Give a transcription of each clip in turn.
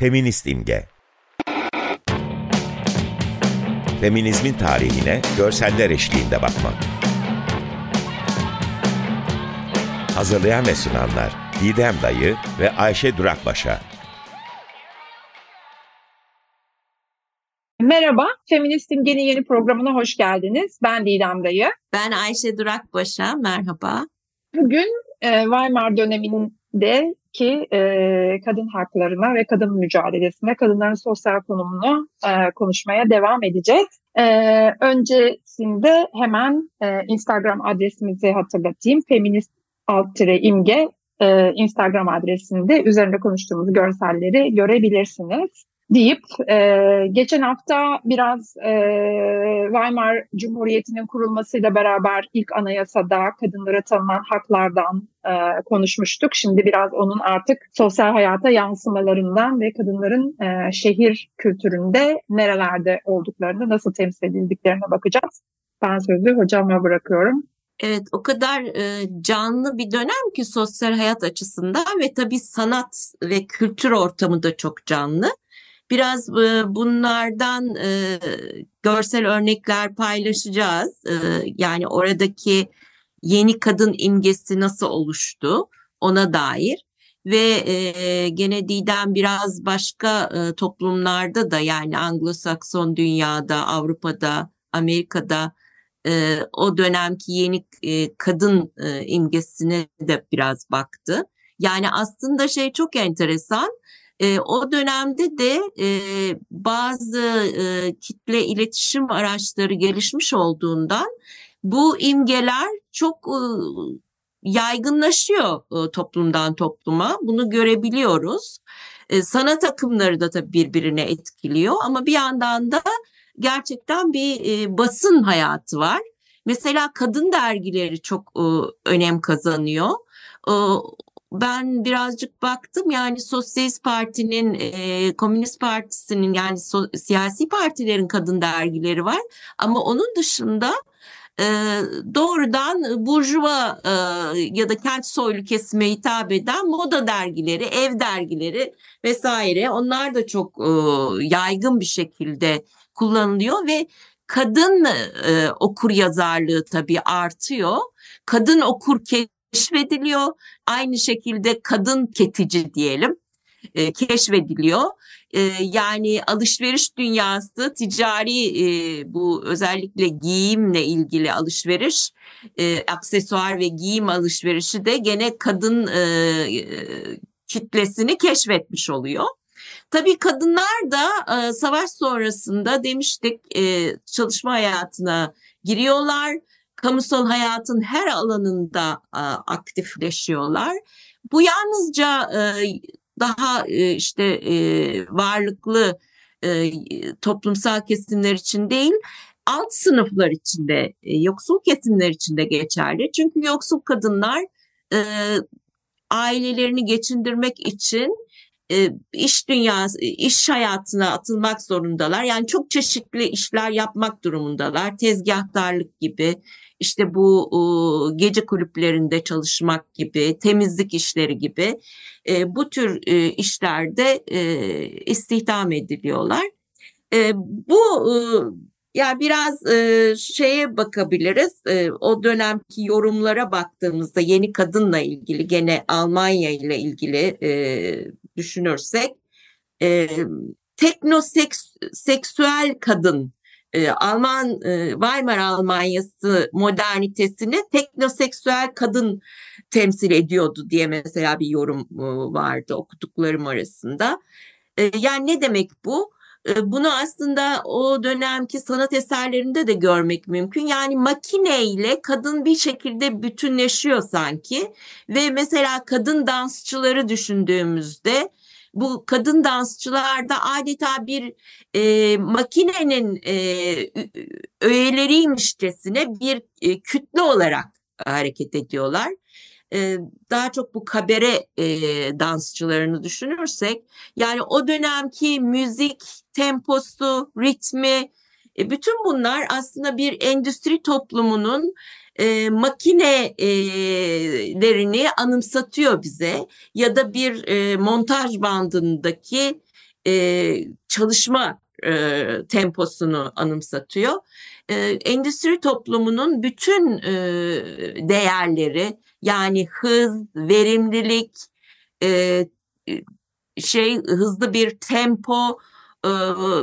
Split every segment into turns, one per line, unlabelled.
Feminist imge. Feminizmin tarihine görseller eşliğinde bakmak. Hazırlayan ve sunanlar Didem Dayı ve Ayşe Durakbaşa.
Merhaba, Feminist İmge'nin yeni programına hoş geldiniz. Ben Didem Dayı.
Ben Ayşe Durakbaşa, merhaba.
Bugün e, Weimar döneminde ki e, kadın haklarına ve kadın mücadelesine, kadınların sosyal konumunu e, konuşmaya devam edeceğiz. E, öncesinde hemen e, Instagram adresimizi hatırlatayım. Feminist alt imge e, Instagram adresinde üzerinde konuştuğumuz görselleri görebilirsiniz deyip e, geçen hafta biraz e, Weimar Cumhuriyeti'nin kurulmasıyla beraber ilk anayasada kadınlara tanınan haklardan e, konuşmuştuk. Şimdi biraz onun artık sosyal hayata yansımalarından ve kadınların e, şehir kültüründe nerelerde olduklarını, nasıl temsil edildiklerine bakacağız. Ben sözü hocama bırakıyorum.
Evet o kadar e, canlı bir dönem ki sosyal hayat açısından ve tabii sanat ve kültür ortamı da çok canlı. Biraz e, bunlardan e, görsel örnekler paylaşacağız. E, yani oradaki yeni kadın imgesi nasıl oluştu ona dair ve e, gene Didem biraz başka e, toplumlarda da yani Anglo-Sakson dünyada, Avrupa'da, Amerika'da e, o dönemki yeni e, kadın e, imgesine de biraz baktı. Yani aslında şey çok enteresan. E, o dönemde de e, bazı e, kitle iletişim araçları gelişmiş olduğundan bu imgeler çok e, yaygınlaşıyor e, toplumdan topluma. Bunu görebiliyoruz. E, sanat akımları da tabii birbirine etkiliyor ama bir yandan da gerçekten bir e, basın hayatı var. Mesela kadın dergileri çok e, önem kazanıyor. E, ben birazcık baktım yani Sosyalist Parti'nin, e, Komünist Partisi'nin yani so, siyasi partilerin kadın dergileri var. Ama onun dışında e, doğrudan burjuva e, ya da kent soylu kesime hitap eden moda dergileri, ev dergileri vesaire onlar da çok e, yaygın bir şekilde kullanılıyor ve kadın e, okur yazarlığı tabii artıyor. Kadın okur keşfediliyor. Aynı şekilde kadın ketici diyelim e, keşfediliyor. E, yani alışveriş dünyası ticari e, bu özellikle giyimle ilgili alışveriş, e, aksesuar ve giyim alışverişi de gene kadın e, kitlesini keşfetmiş oluyor. Tabii kadınlar da e, savaş sonrasında demiştik e, çalışma hayatına giriyorlar kamusal hayatın her alanında e, aktifleşiyorlar. Bu yalnızca e, daha e, işte e, varlıklı e, toplumsal kesimler için değil, alt sınıflar içinde, e, yoksul kesimler içinde geçerli. Çünkü yoksul kadınlar e, ailelerini geçindirmek için e, iş dünyası, iş hayatına atılmak zorundalar. Yani çok çeşitli işler yapmak durumundalar. Tezgahtarlık gibi, işte bu gece kulüplerinde çalışmak gibi, temizlik işleri gibi e, bu tür e, işlerde istihdam ediliyorlar. Bu ya biraz e, şeye bakabiliriz. E, o dönemki yorumlara baktığımızda yeni kadınla ilgili gene Almanya ile ilgili e, düşünürsek e, teknoseksüel kadın e, Alman e, Weimar Almanyası modernitesini teknoseksüel kadın temsil ediyordu diye mesela bir yorum e, vardı okuduklarım arasında. E, yani ne demek bu? Bunu aslında o dönemki sanat eserlerinde de görmek mümkün. Yani makineyle kadın bir şekilde bütünleşiyor sanki ve mesela kadın dansçıları düşündüğümüzde bu kadın dansçılarda adeta bir e, makinenin e, öğeleriymişçesine bir e, kütle olarak hareket ediyorlar. Daha çok bu kabere e, dansçılarını düşünürsek yani o dönemki müzik temposu, ritmi e, bütün bunlar aslında bir endüstri toplumunun e, makinelerini anımsatıyor bize ya da bir e, montaj bandındaki e, çalışma e, temposunu anımsatıyor. E, endüstri toplumunun bütün e, değerleri yani hız, verimlilik, e, şey hızlı bir tempo, e,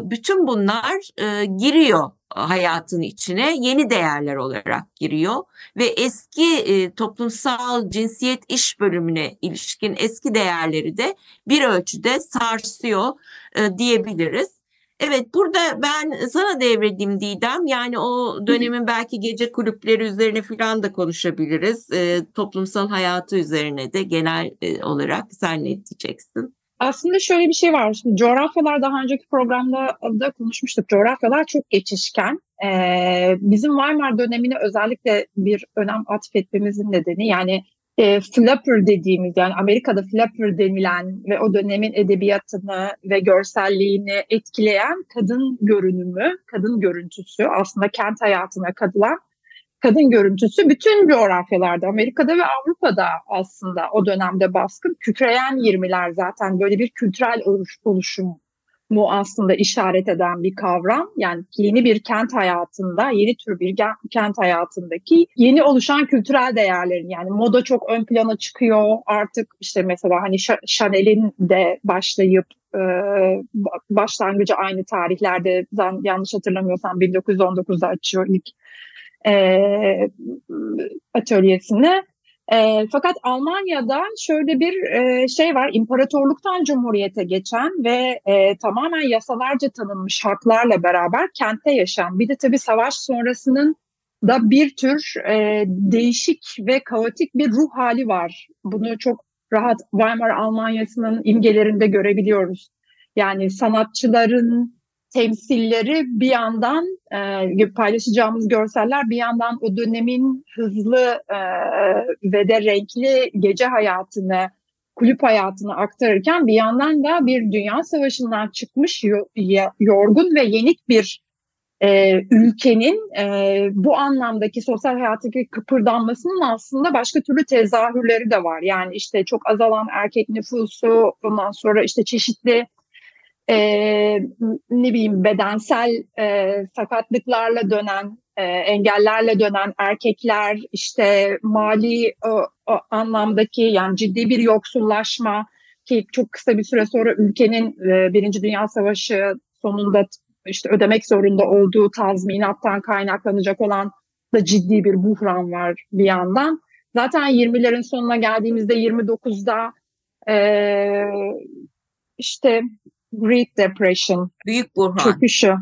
bütün bunlar e, giriyor hayatın içine yeni değerler olarak giriyor ve eski e, toplumsal cinsiyet iş bölümüne ilişkin eski değerleri de bir ölçüde sarsıyor e, diyebiliriz. Evet burada ben sana devredeyim Didem. Yani o dönemin belki gece kulüpleri üzerine falan da konuşabiliriz. E, toplumsal hayatı üzerine de genel e, olarak sen ne diyeceksin?
Aslında şöyle bir şey var. Şimdi coğrafyalar daha önceki programda da konuşmuştuk. Coğrafyalar çok geçişken. Ee, bizim Weimar dönemine özellikle bir önem atfetmemizin nedeni yani e, flapper dediğimiz yani Amerika'da flapper denilen ve o dönemin edebiyatını ve görselliğini etkileyen kadın görünümü, kadın görüntüsü aslında kent hayatına katılan kadın görüntüsü bütün coğrafyalarda Amerika'da ve Avrupa'da aslında o dönemde baskın. Kükreyen 20'ler zaten böyle bir kültürel oluşum mu aslında işaret eden bir kavram. Yani yeni bir kent hayatında, yeni tür bir kent hayatındaki yeni oluşan kültürel değerlerin yani moda çok ön plana çıkıyor. Artık işte mesela hani Chanel'in de başlayıp başlangıcı aynı tarihlerde yanlış hatırlamıyorsam 1919'da açıyor ilk e, atölyesini. E, fakat Almanya'da şöyle bir e, şey var, imparatorluktan cumhuriyete geçen ve e, tamamen yasalarca tanınmış haklarla beraber kentte yaşayan, bir de tabii savaş sonrasının da bir tür e, değişik ve kaotik bir ruh hali var. Bunu çok rahat Weimar Almanya'sının imgelerinde görebiliyoruz. Yani sanatçıların, temsilleri bir yandan e, paylaşacağımız görseller bir yandan o dönemin hızlı e, ve de renkli gece hayatını, kulüp hayatını aktarırken bir yandan da bir dünya savaşından çıkmış yorgun ve yenik bir e, ülkenin e, bu anlamdaki sosyal hayattaki kıpırdanmasının aslında başka türlü tezahürleri de var. Yani işte çok azalan erkek nüfusu, ondan sonra işte çeşitli e, ne bileyim bedensel e, sakatlıklarla dönen, e, engellerle dönen erkekler, işte mali o, o anlamdaki yani ciddi bir yoksullaşma ki çok kısa bir süre sonra ülkenin e, Birinci Dünya Savaşı sonunda işte ödemek zorunda olduğu tazminattan kaynaklanacak olan da ciddi bir buhran var bir yandan. Zaten 20'lerin sonuna geldiğimizde 29'da e, işte Great Depression.
Büyük buhran.
Çöküşü.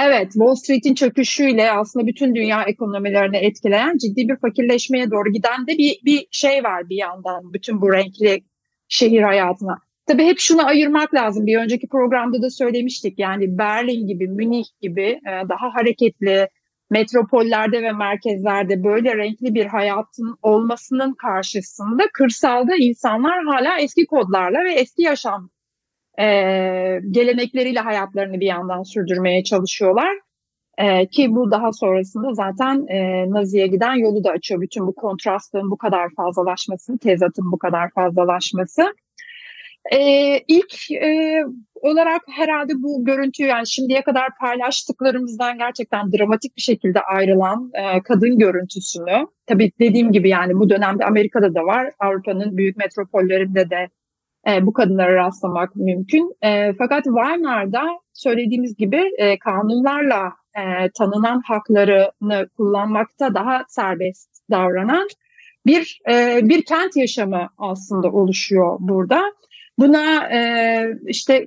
Evet, Wall Street'in çöküşüyle aslında bütün dünya ekonomilerini etkileyen ciddi bir fakirleşmeye doğru giden de bir, bir şey var bir yandan bütün bu renkli şehir hayatına. Tabii hep şunu ayırmak lazım. Bir önceki programda da söylemiştik. Yani Berlin gibi, Münih gibi e, daha hareketli metropollerde ve merkezlerde böyle renkli bir hayatın olmasının karşısında kırsalda insanlar hala eski kodlarla ve eski yaşam e, gelenekleriyle hayatlarını bir yandan sürdürmeye çalışıyorlar. E, ki bu daha sonrasında zaten e, Nazi'ye giden yolu da açıyor. Bütün bu kontrastın bu kadar fazlalaşması, tezatın bu kadar fazlalaşması. E, ilk e, olarak herhalde bu görüntüyü yani şimdiye kadar paylaştıklarımızdan gerçekten dramatik bir şekilde ayrılan e, kadın görüntüsünü tabii dediğim gibi yani bu dönemde Amerika'da da var Avrupa'nın büyük metropollerinde de e, bu kadınlara rastlamak mümkün. E, fakat Weimar'da söylediğimiz gibi e, kanunlarla e, tanınan haklarını kullanmakta daha serbest davranan bir e, bir kent yaşamı aslında oluşuyor burada. Buna e, işte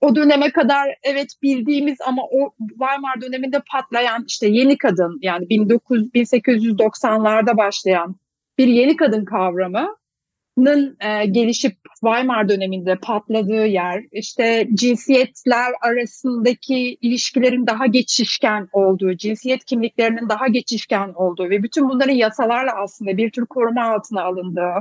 o döneme kadar evet bildiğimiz ama o Weimar döneminde patlayan işte yeni kadın yani 1900 1890'larda başlayan bir yeni kadın kavramı Nın e, gelişip Weimar döneminde patladığı yer, işte cinsiyetler arasındaki ilişkilerin daha geçişken olduğu, cinsiyet kimliklerinin daha geçişken olduğu ve bütün bunların yasalarla aslında bir tür koruma altına alındığı,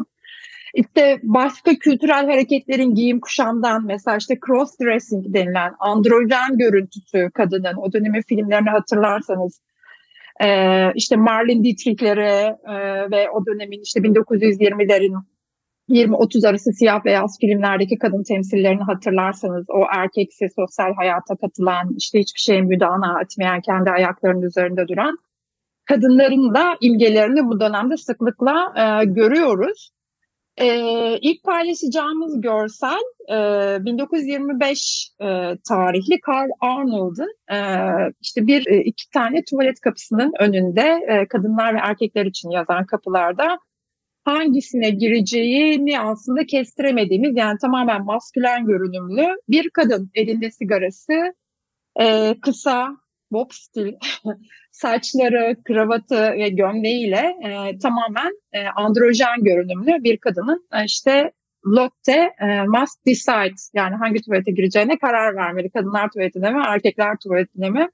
işte başka kültürel hareketlerin giyim kuşamdan mesela işte cross dressing denilen androjen görüntüsü kadının o dönemin filmlerini hatırlarsanız işte Marlene Dietrich'lere ve o dönemin işte 1920'lerin 20-30 arası siyah beyaz filmlerdeki kadın temsillerini hatırlarsanız o erkeksi sosyal hayata katılan işte hiçbir şeye müdahale etmeyen kendi ayaklarının üzerinde duran kadınların da imgelerini bu dönemde sıklıkla e, görüyoruz. E, ilk paylaşacağımız görsel e, 1925 e, tarihli Karl Arnold'un e, işte bir e, iki tane tuvalet kapısının önünde e, kadınlar ve erkekler için yazan kapılarda hangisine gireceğini aslında kestiremediğimiz yani tamamen maskülen görünümlü bir kadın elinde sigarası e, kısa bob stil saçları, kravatı ve gömleğiyle e, tamamen e, androjen görünümlü bir kadının e, işte Lotte e, must decide yani hangi tuvalete gireceğine karar vermeli. Kadınlar tuvaletine mi, erkekler tuvaletine mi?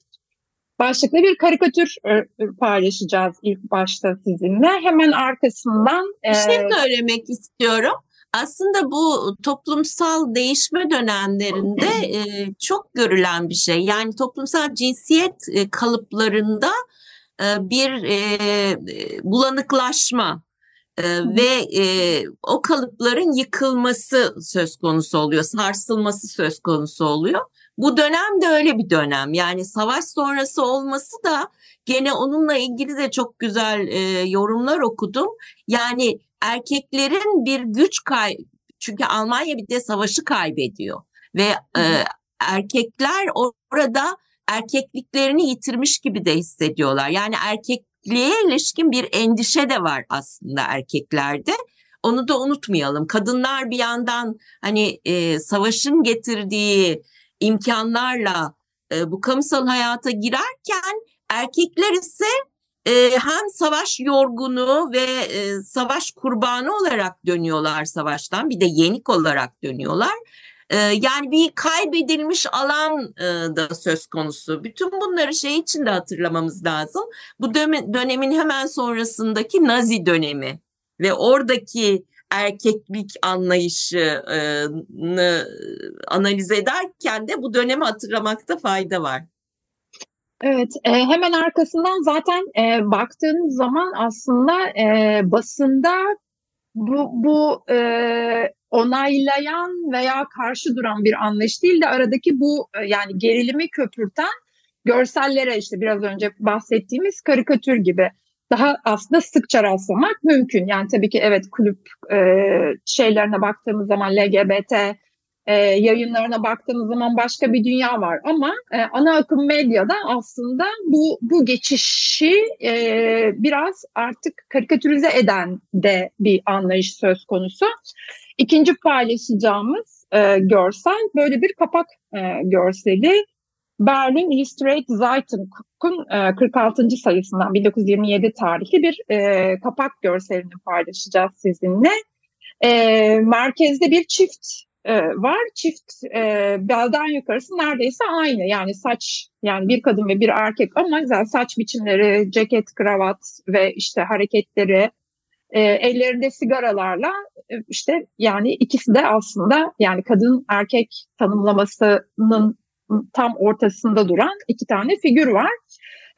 Başlıklı bir karikatür e, paylaşacağız ilk başta sizinle. Hemen arkasından...
E, bir şey söylemek istiyorum. Aslında bu toplumsal değişme dönemlerinde e, çok görülen bir şey. Yani toplumsal cinsiyet e, kalıplarında e, bir e, bulanıklaşma e, ve e, o kalıpların yıkılması söz konusu oluyor, sarsılması söz konusu oluyor. Bu dönem de öyle bir dönem. Yani savaş sonrası olması da gene onunla ilgili de çok güzel e, yorumlar okudum. Yani erkeklerin bir güç kay çünkü Almanya bir de savaşı kaybediyor ve e, erkekler orada erkekliklerini yitirmiş gibi de hissediyorlar. Yani erkekliğe ilişkin bir endişe de var aslında erkeklerde. Onu da unutmayalım. Kadınlar bir yandan hani e, savaşın getirdiği imkanlarla e, bu kamusal hayata girerken erkekler ise e, hem savaş yorgunu ve e, savaş kurbanı olarak dönüyorlar savaştan bir de yenik olarak dönüyorlar. Yani bir kaybedilmiş alan da söz konusu. Bütün bunları şey için de hatırlamamız lazım. Bu dönemin hemen sonrasındaki Nazi dönemi ve oradaki erkeklik anlayışını analiz ederken de bu dönemi hatırlamakta fayda var.
Evet, e, hemen arkasından zaten e, baktığınız zaman aslında e, basında bu, bu e, onaylayan veya karşı duran bir anlayış değil de aradaki bu e, yani gerilimi köpürten görsellere işte biraz önce bahsettiğimiz karikatür gibi daha aslında sıkça rastlamak mümkün. Yani tabii ki evet kulüp e, şeylerine baktığımız zaman LGBT e, yayınlarına baktığımız zaman başka bir dünya var ama e, ana akım medyada aslında bu bu geçişi e, biraz artık karikatürize eden de bir anlayış söz konusu. İkinci paylaşacağımız e, görsel böyle bir kapak e, görseli. Berlin Illustrated Zeitung'un e, 46. sayısından 1927 tarihli bir e, kapak görselini paylaşacağız sizinle. E, merkezde bir çift e, var. Çift e, belden yukarısı neredeyse aynı. Yani saç yani bir kadın ve bir erkek ama güzel saç biçimleri, ceket, kravat ve işte hareketleri e, ellerinde sigaralarla e, işte yani ikisi de aslında yani kadın erkek tanımlamasının tam ortasında duran iki tane figür var.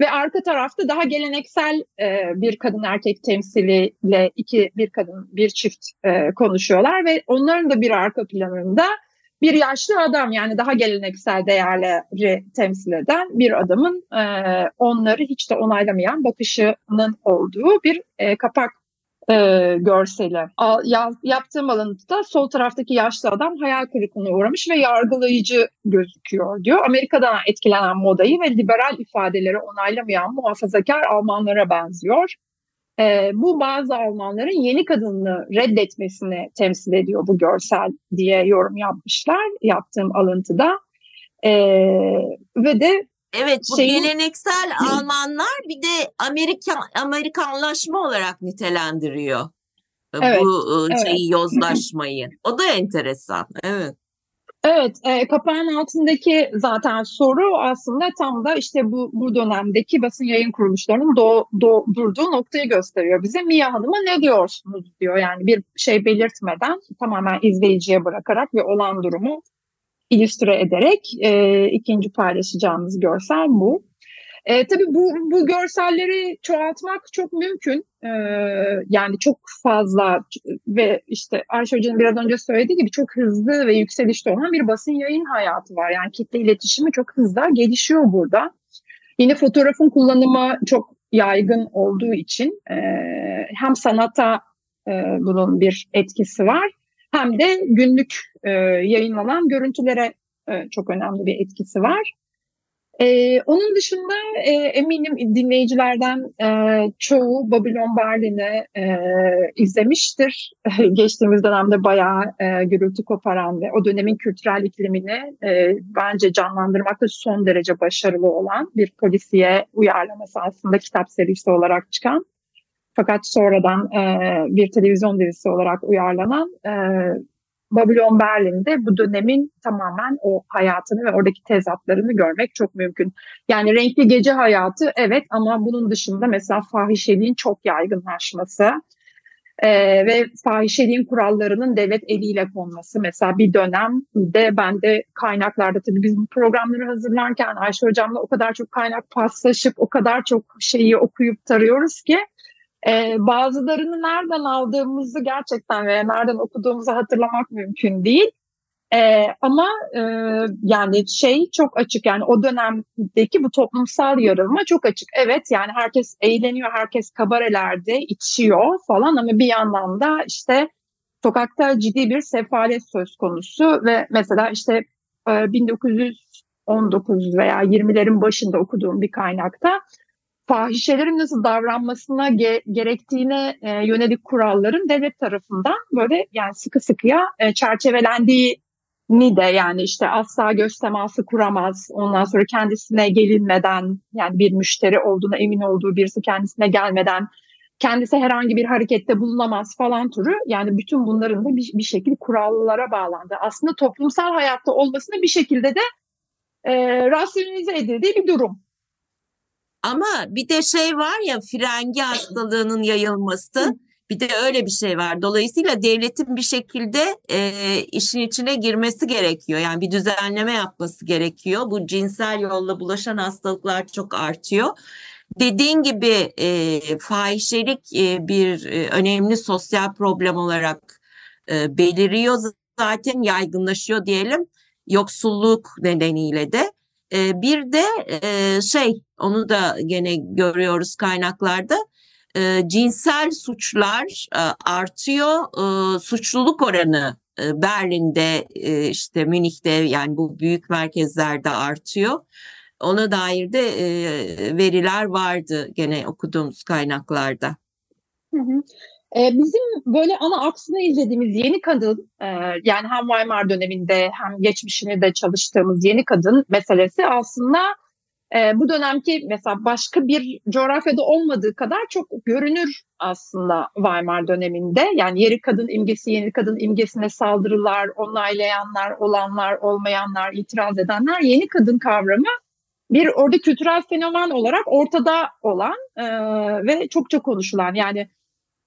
Ve arka tarafta daha geleneksel e, bir kadın erkek temsiliyle iki bir kadın bir çift e, konuşuyorlar ve onların da bir arka planında bir yaşlı adam yani daha geleneksel değerleri temsil eden bir adamın e, onları hiç de onaylamayan bakışının olduğu bir e, kapak e, görseli. Al, ya, yaptığım alıntıda sol taraftaki yaşlı adam hayal kırıklığına uğramış ve yargılayıcı gözüküyor diyor. Amerika'dan etkilenen modayı ve liberal ifadeleri onaylamayan muhafazakar Almanlara benziyor. E, bu bazı Almanların yeni kadını reddetmesini temsil ediyor bu görsel diye yorum yapmışlar yaptığım alıntıda. E, ve de
Evet bu şeyin... geleneksel Almanlar bir de Amerikan Amerikanlaşma olarak nitelendiriyor. E, evet, bu e, şeyi evet. yozlaşmayı. O da enteresan. Evet.
Evet, e, kapağın altındaki zaten soru aslında tam da işte bu bu dönemdeki basın yayın kuruluşlarının do, do, durduğu noktayı gösteriyor bize. Mia Hanım'a ne diyorsunuz diyor yani bir şey belirtmeden tamamen izleyiciye bırakarak ve olan durumu illüstre ederek e, ikinci paylaşacağımız görsel bu. E, tabii bu, bu görselleri çoğaltmak çok mümkün. E, yani çok fazla ve işte Ayşe Hoca'nın biraz önce söylediği gibi çok hızlı ve yükselişte olan bir basın yayın hayatı var. Yani kitle iletişimi çok hızlı gelişiyor burada. Yine fotoğrafın kullanımı çok yaygın olduğu için e, hem sanata e, bunun bir etkisi var hem de günlük e, yayınlanan görüntülere e, çok önemli bir etkisi var. Ee, onun dışında e, eminim dinleyicilerden e, çoğu Babylon Berlin'i e, izlemiştir. Geçtiğimiz dönemde bayağı e, gürültü koparan ve o dönemin kültürel iklimini e, bence canlandırmakta son derece başarılı olan bir polisiye uyarlaması aslında kitap serisi olarak çıkan. Fakat sonradan e, bir televizyon dizisi olarak uyarlanan e, Babylon Berlin'de bu dönemin tamamen o hayatını ve oradaki tezatlarını görmek çok mümkün. Yani renkli gece hayatı evet ama bunun dışında mesela fahişeliğin çok yaygınlaşması e, ve fahişeliğin kurallarının devlet eliyle konması. Mesela bir dönemde ben de kaynaklarda tabii biz bu programları hazırlarken Ayşe Hocam'la o kadar çok kaynak paslaşıp o kadar çok şeyi okuyup tarıyoruz ki ee, bazılarını nereden aldığımızı gerçekten veya nereden okuduğumuzu hatırlamak mümkün değil. Ee, ama e, yani şey çok açık yani o dönemdeki bu toplumsal yarılma çok açık. Evet yani herkes eğleniyor, herkes kabarelerde içiyor falan ama bir yandan da işte sokakta ciddi bir sefalet söz konusu ve mesela işte e, 1919 veya 20'lerin başında okuduğum bir kaynakta fahişelerin nasıl davranmasına ge- gerektiğine e, yönelik kuralların devlet tarafından böyle yani sıkı sıkıya e, çerçevelendiğini de yani işte asla göz teması kuramaz. Ondan sonra kendisine gelinmeden yani bir müşteri olduğuna emin olduğu birisi kendisine gelmeden kendisi herhangi bir harekette bulunamaz falan türü. Yani bütün bunların da bir, bir şekilde kurallara bağlandı. Aslında toplumsal hayatta olmasını bir şekilde de e, rasyonize edildiği bir durum.
Ama bir de şey var ya frengi hastalığının yayılması. Bir de öyle bir şey var. Dolayısıyla devletin bir şekilde e, işin içine girmesi gerekiyor. Yani bir düzenleme yapması gerekiyor. Bu cinsel yolla bulaşan hastalıklar çok artıyor. Dediğin gibi e, fahişelik e, bir e, önemli sosyal problem olarak e, beliriyor zaten yaygınlaşıyor diyelim. Yoksulluk nedeniyle de. E, bir de e, şey onu da gene görüyoruz kaynaklarda e, cinsel suçlar e, artıyor e, suçluluk oranı e, Berlin'de e, işte Münih'te yani bu büyük merkezlerde artıyor. Ona dair de e, veriler vardı gene okuduğumuz kaynaklarda.
Hı hı. E, bizim böyle ana aksını izlediğimiz yeni kadın e, yani hem Weimar döneminde hem geçmişini de çalıştığımız yeni kadın meselesi aslında e, bu dönemki mesela başka bir coğrafyada olmadığı kadar çok görünür aslında Weimar döneminde. Yani yeri kadın imgesi, yeni kadın imgesine saldırılar, onaylayanlar, olanlar, olmayanlar, itiraz edenler yeni kadın kavramı bir orada kültürel fenomen olarak ortada olan e, ve çokça konuşulan yani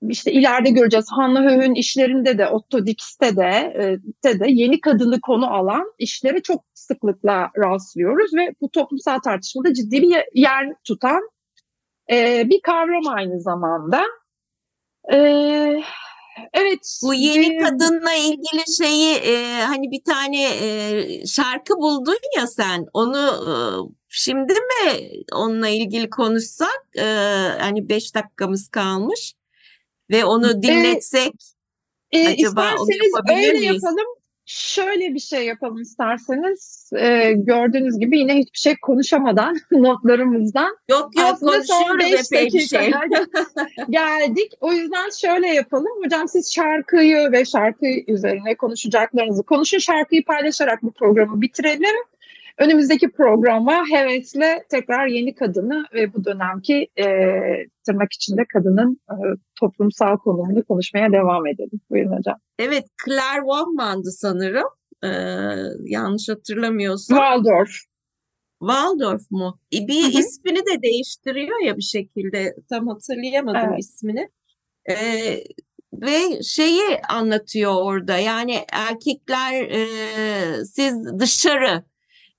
işte ileride göreceğiz Hannah Höh'ün işlerinde de Otto Dix'te de, e, de yeni kadını konu alan işlere çok sıklıkla rastlıyoruz ve bu toplumsal tartışmada ciddi bir yer tutan e, bir kavram aynı zamanda. E, evet.
Bu yeni kadınla ilgili şeyi e, hani bir tane e, şarkı buldun ya sen onu e, şimdi mi onunla ilgili konuşsak e, hani beş dakikamız kalmış ve onu dinletsek
e, e, acaba onu yapabilir öyle miyiz? yapalım. Şöyle bir şey yapalım isterseniz. E, gördüğünüz gibi yine hiçbir şey konuşamadan notlarımızdan.
Yok yok Aslında konuşuyoruz epey bir şey.
geldik. O yüzden şöyle yapalım. Hocam siz şarkıyı ve şarkı üzerine konuşacaklarınızı konuşun. Şarkıyı paylaşarak bu programı bitirelim. Önümüzdeki programa hevesle tekrar yeni kadını ve bu dönemki e, tırnak içinde kadının e, toplumsal konumunu konuşmaya devam edelim. Buyurun hocam.
Evet, Claire Wahman'dı sanırım. Ee, yanlış hatırlamıyorsam.
Waldorf.
Waldorf mu? E, bir Hı-hı. ismini de değiştiriyor ya bir şekilde. Tam hatırlayamadım evet. ismini. Ee, ve şeyi anlatıyor orada yani erkekler e, siz dışarı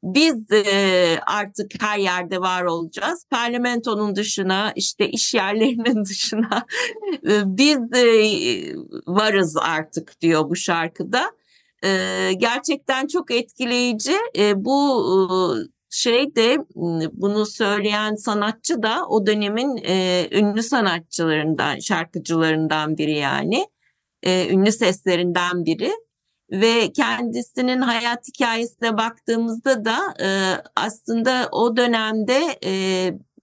biz e, artık her yerde var olacağız. Parlamentonun dışına, işte iş yerlerinin dışına e, biz e, varız artık diyor bu şarkıda. E, gerçekten çok etkileyici. E, bu e, şey de bunu söyleyen sanatçı da o dönemin e, ünlü sanatçılarından, şarkıcılarından biri yani. E, ünlü seslerinden biri ve kendisinin hayat hikayesine baktığımızda da e, aslında o dönemde e,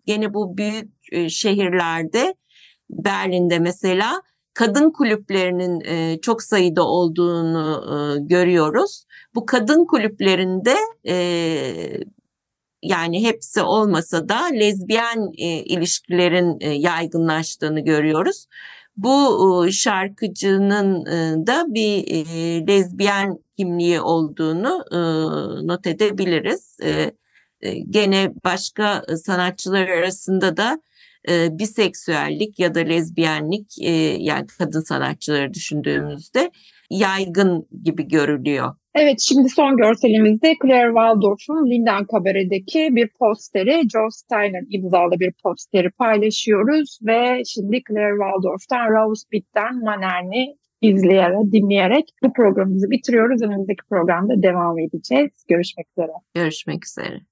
gene bu büyük e, şehirlerde Berlin'de mesela kadın kulüplerinin e, çok sayıda olduğunu e, görüyoruz. Bu kadın kulüplerinde e, yani hepsi olmasa da lezbiyen e, ilişkilerin e, yaygınlaştığını görüyoruz. Bu e, şarkıcının e, da bir e, lezbiyen kimliği olduğunu not edebiliriz. Gene başka sanatçılar arasında da e, biseksüellik ya da lezbiyenlik yani kadın sanatçıları düşündüğümüzde yaygın gibi görülüyor.
Evet şimdi son görselimizde Claire Waldorf'un Linden Kabare'deki bir posteri, Joe Steiner imzalı bir posteri paylaşıyoruz ve şimdi Claire Waldorf'tan Rose Bitt'ten Manerni izleyerek, dinleyerek bu programımızı bitiriyoruz. Önümüzdeki programda devam edeceğiz. Görüşmek üzere.
Görüşmek üzere.